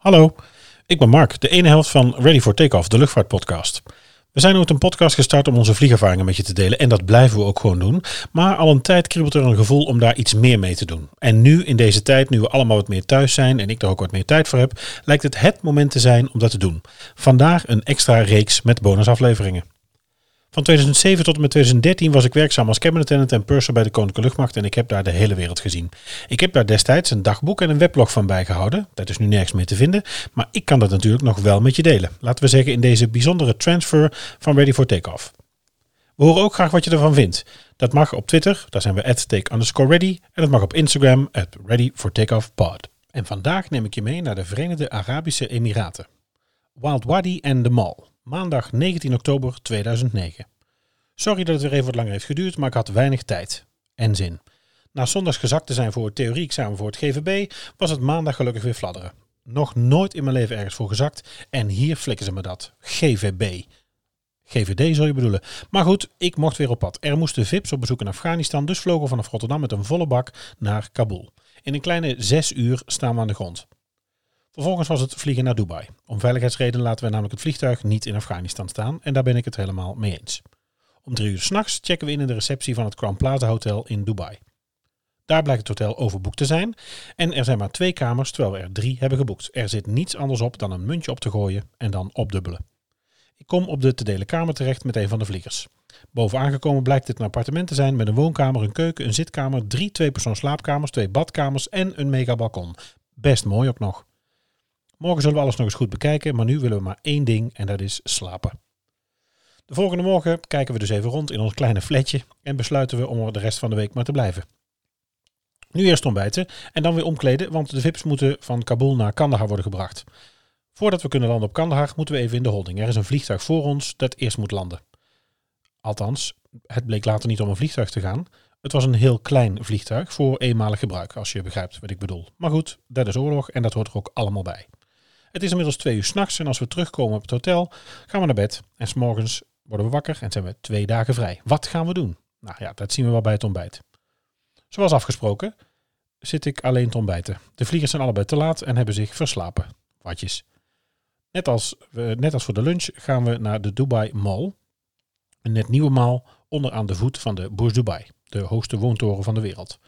Hallo, ik ben Mark, de ene helft van Ready for Takeoff, de luchtvaartpodcast. We zijn ooit een podcast gestart om onze vliegervaringen met je te delen en dat blijven we ook gewoon doen. Maar al een tijd kriebelt er een gevoel om daar iets meer mee te doen. En nu in deze tijd, nu we allemaal wat meer thuis zijn en ik er ook wat meer tijd voor heb, lijkt het het moment te zijn om dat te doen. Vandaag een extra reeks met bonusafleveringen. Van 2007 tot en met 2013 was ik werkzaam als cabin attendant en purser bij de Koninklijke Luchtmacht en ik heb daar de hele wereld gezien. Ik heb daar destijds een dagboek en een weblog van bijgehouden. Dat is nu nergens meer te vinden, maar ik kan dat natuurlijk nog wel met je delen. Laten we zeggen in deze bijzondere transfer van Ready for Takeoff. We horen ook graag wat je ervan vindt. Dat mag op Twitter, daar zijn we at take underscore ready. En dat mag op Instagram, at ready for takeoff pod. En vandaag neem ik je mee naar de Verenigde Arabische Emiraten. Wild Wadi en de Mall maandag 19 oktober 2009. Sorry dat het weer even wat langer heeft geduurd, maar ik had weinig tijd en zin. Na zondags gezakt te zijn voor het theorie-examen voor het GVB, was het maandag gelukkig weer fladderen. Nog nooit in mijn leven ergens voor gezakt en hier flikken ze me dat. GVB. GVD zou je bedoelen. Maar goed, ik mocht weer op pad. Er moesten VIP's op bezoek in Afghanistan, dus vlogen we vanaf Rotterdam met een volle bak naar Kabul. In een kleine zes uur staan we aan de grond. Vervolgens was het vliegen naar Dubai. Om veiligheidsredenen laten we namelijk het vliegtuig niet in Afghanistan staan en daar ben ik het helemaal mee eens. Om drie uur s'nachts checken we in in de receptie van het Crown Plaza Hotel in Dubai. Daar blijkt het hotel overboekt te zijn en er zijn maar twee kamers terwijl we er drie hebben geboekt. Er zit niets anders op dan een muntje op te gooien en dan opdubbelen. Ik kom op de te delen kamer terecht met een van de vliegers. Boven aangekomen blijkt het een appartement te zijn met een woonkamer, een keuken, een zitkamer, drie tweepersoons slaapkamers, twee badkamers en een mega balkon. Best mooi ook nog. Morgen zullen we alles nog eens goed bekijken, maar nu willen we maar één ding en dat is slapen. De volgende morgen kijken we dus even rond in ons kleine flatje en besluiten we om er de rest van de week maar te blijven. Nu eerst ontbijten en dan weer omkleden, want de VIP's moeten van Kabul naar Kandahar worden gebracht. Voordat we kunnen landen op Kandahar moeten we even in de holding. Er is een vliegtuig voor ons dat eerst moet landen. Althans, het bleek later niet om een vliegtuig te gaan. Het was een heel klein vliegtuig voor eenmalig gebruik, als je begrijpt wat ik bedoel. Maar goed, dat is oorlog en dat hoort er ook allemaal bij. Het is inmiddels twee uur s'nachts en als we terugkomen op het hotel, gaan we naar bed. En s'morgens worden we wakker en zijn we twee dagen vrij. Wat gaan we doen? Nou ja, dat zien we wel bij het ontbijt. Zoals afgesproken zit ik alleen te ontbijten. De vliegers zijn allebei te laat en hebben zich verslapen. Watjes. Net als, net als voor de lunch gaan we naar de Dubai Mall. Een net nieuwe mall onderaan de voet van de Burj Dubai, de hoogste woontoren van de wereld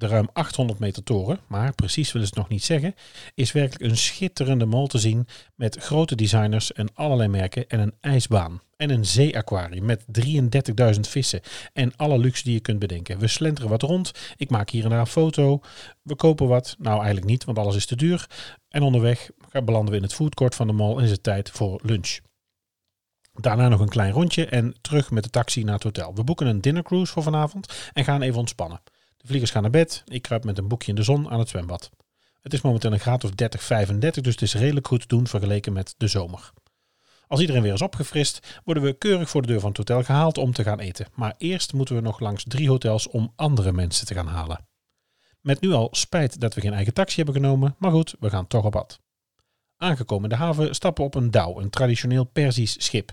de ruim 800 meter toren, maar precies willen ze het nog niet zeggen, is werkelijk een schitterende mall te zien met grote designers en allerlei merken en een ijsbaan. En een zeeaquarium met 33.000 vissen en alle luxe die je kunt bedenken. We slenteren wat rond, ik maak hier en daar een foto, we kopen wat, nou eigenlijk niet, want alles is te duur. En onderweg belanden we in het foodcourt van de mall en is het tijd voor lunch. Daarna nog een klein rondje en terug met de taxi naar het hotel. We boeken een dinner cruise voor vanavond en gaan even ontspannen. De vliegers gaan naar bed. Ik kruip met een boekje in de zon aan het zwembad. Het is momenteel een graad of 30, 35, dus het is redelijk goed te doen vergeleken met de zomer. Als iedereen weer is opgefrist, worden we keurig voor de deur van het hotel gehaald om te gaan eten. Maar eerst moeten we nog langs drie hotels om andere mensen te gaan halen. Met nu al spijt dat we geen eigen taxi hebben genomen, maar goed, we gaan toch op pad. Aangekomen in de haven stappen we op een douw, een traditioneel Persisch schip.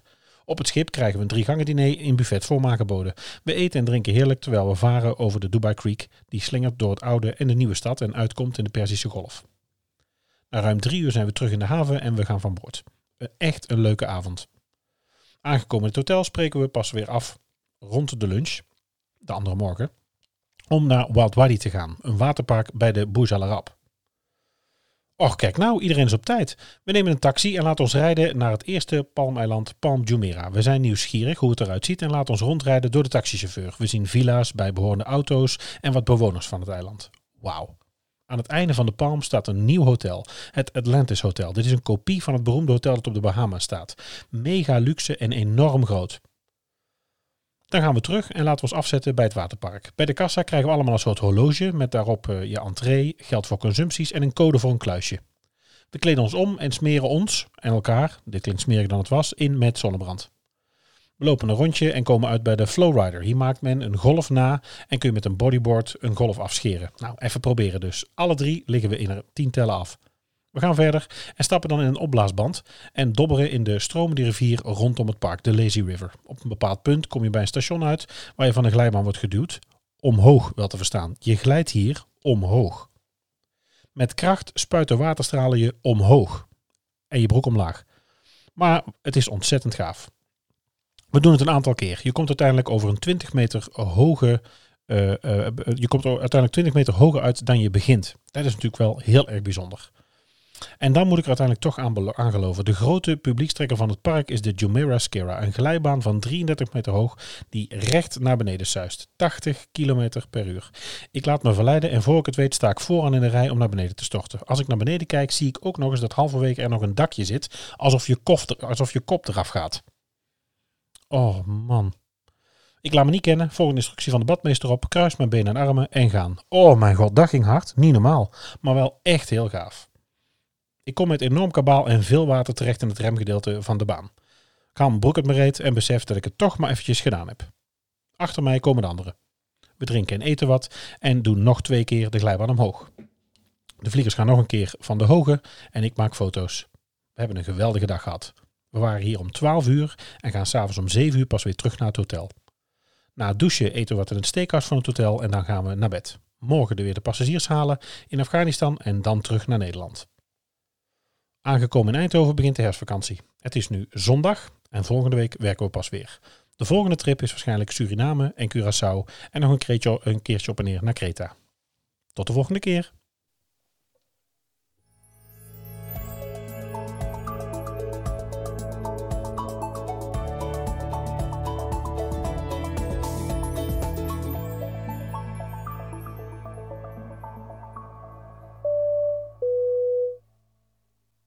Op het schip krijgen we een drie diner in buffet aangeboden. We eten en drinken heerlijk terwijl we varen over de Dubai Creek, die slingert door het oude en de nieuwe stad en uitkomt in de Perzische Golf. Na ruim drie uur zijn we terug in de haven en we gaan van boord. Echt een leuke avond. Aangekomen in het hotel spreken we pas weer af rond de lunch, de andere morgen, om naar Wild Wadi te gaan, een waterpark bij de Al Arab. Och, kijk nou, iedereen is op tijd. We nemen een taxi en laten ons rijden naar het eerste palmeiland Palm Jumeirah. We zijn nieuwsgierig hoe het eruit ziet en laten ons rondrijden door de taxichauffeur. We zien villa's, bijbehorende auto's en wat bewoners van het eiland. Wauw. Aan het einde van de Palm staat een nieuw hotel, het Atlantis Hotel. Dit is een kopie van het beroemde hotel dat op de Bahama's staat. Mega luxe en enorm groot. Dan gaan we terug en laten we ons afzetten bij het waterpark. Bij de kassa krijgen we allemaal een soort horloge met daarop uh, je entree, geld voor consumpties en een code voor een kluisje. We kleden ons om en smeren ons en elkaar, dit klinkt smeriger dan het was, in met zonnebrand. We lopen een rondje en komen uit bij de Flowrider. Hier maakt men een golf na en kun je met een bodyboard een golf afscheren. Nou, even proberen dus. Alle drie liggen we in er tien tellen af. We gaan verder en stappen dan in een opblaasband en dobberen in de stromende rivier rondom het park, de Lazy River. Op een bepaald punt kom je bij een station uit waar je van de glijbaan wordt geduwd. Omhoog wel te verstaan. Je glijdt hier omhoog. Met kracht spuiten waterstralen je omhoog en je broek omlaag. Maar het is ontzettend gaaf. We doen het een aantal keer. Je komt uiteindelijk over een 20 meter hoge. Uh, uh, je komt uiteindelijk 20 meter hoger uit dan je begint. Dat is natuurlijk wel heel erg bijzonder. En dan moet ik er uiteindelijk toch aan, geloven. De grote publiekstrekker van het park is de Jumeirah Skira. Een glijbaan van 33 meter hoog die recht naar beneden suist. 80 km per uur. Ik laat me verleiden en voor ik het weet sta ik vooraan in de rij om naar beneden te storten. Als ik naar beneden kijk zie ik ook nog eens dat halverwege er nog een dakje zit. Alsof je, kop, alsof je kop eraf gaat. Oh man. Ik laat me niet kennen. Volgende instructie van de badmeester op. Kruis mijn benen en armen en gaan. Oh mijn god, dat ging hard. Niet normaal. Maar wel echt heel gaaf. Ik kom met enorm kabaal en veel water terecht in het remgedeelte van de baan. Mijn broek uit mijn reet en besef dat ik het toch maar eventjes gedaan heb. Achter mij komen de anderen. We drinken en eten wat en doen nog twee keer de glijbaan omhoog. De vliegers gaan nog een keer van de hoge en ik maak foto's. We hebben een geweldige dag gehad. We waren hier om 12 uur en gaan s'avonds om 7 uur pas weer terug naar het hotel. Na het douchen eten we wat in het steakhouse van het hotel en dan gaan we naar bed. Morgen weer de passagiers halen in Afghanistan en dan terug naar Nederland. Aangekomen in Eindhoven begint de herfstvakantie. Het is nu zondag en volgende week werken we pas weer. De volgende trip is waarschijnlijk Suriname en Curaçao en nog een keertje, op en neer naar Kreta. Tot de volgende keer.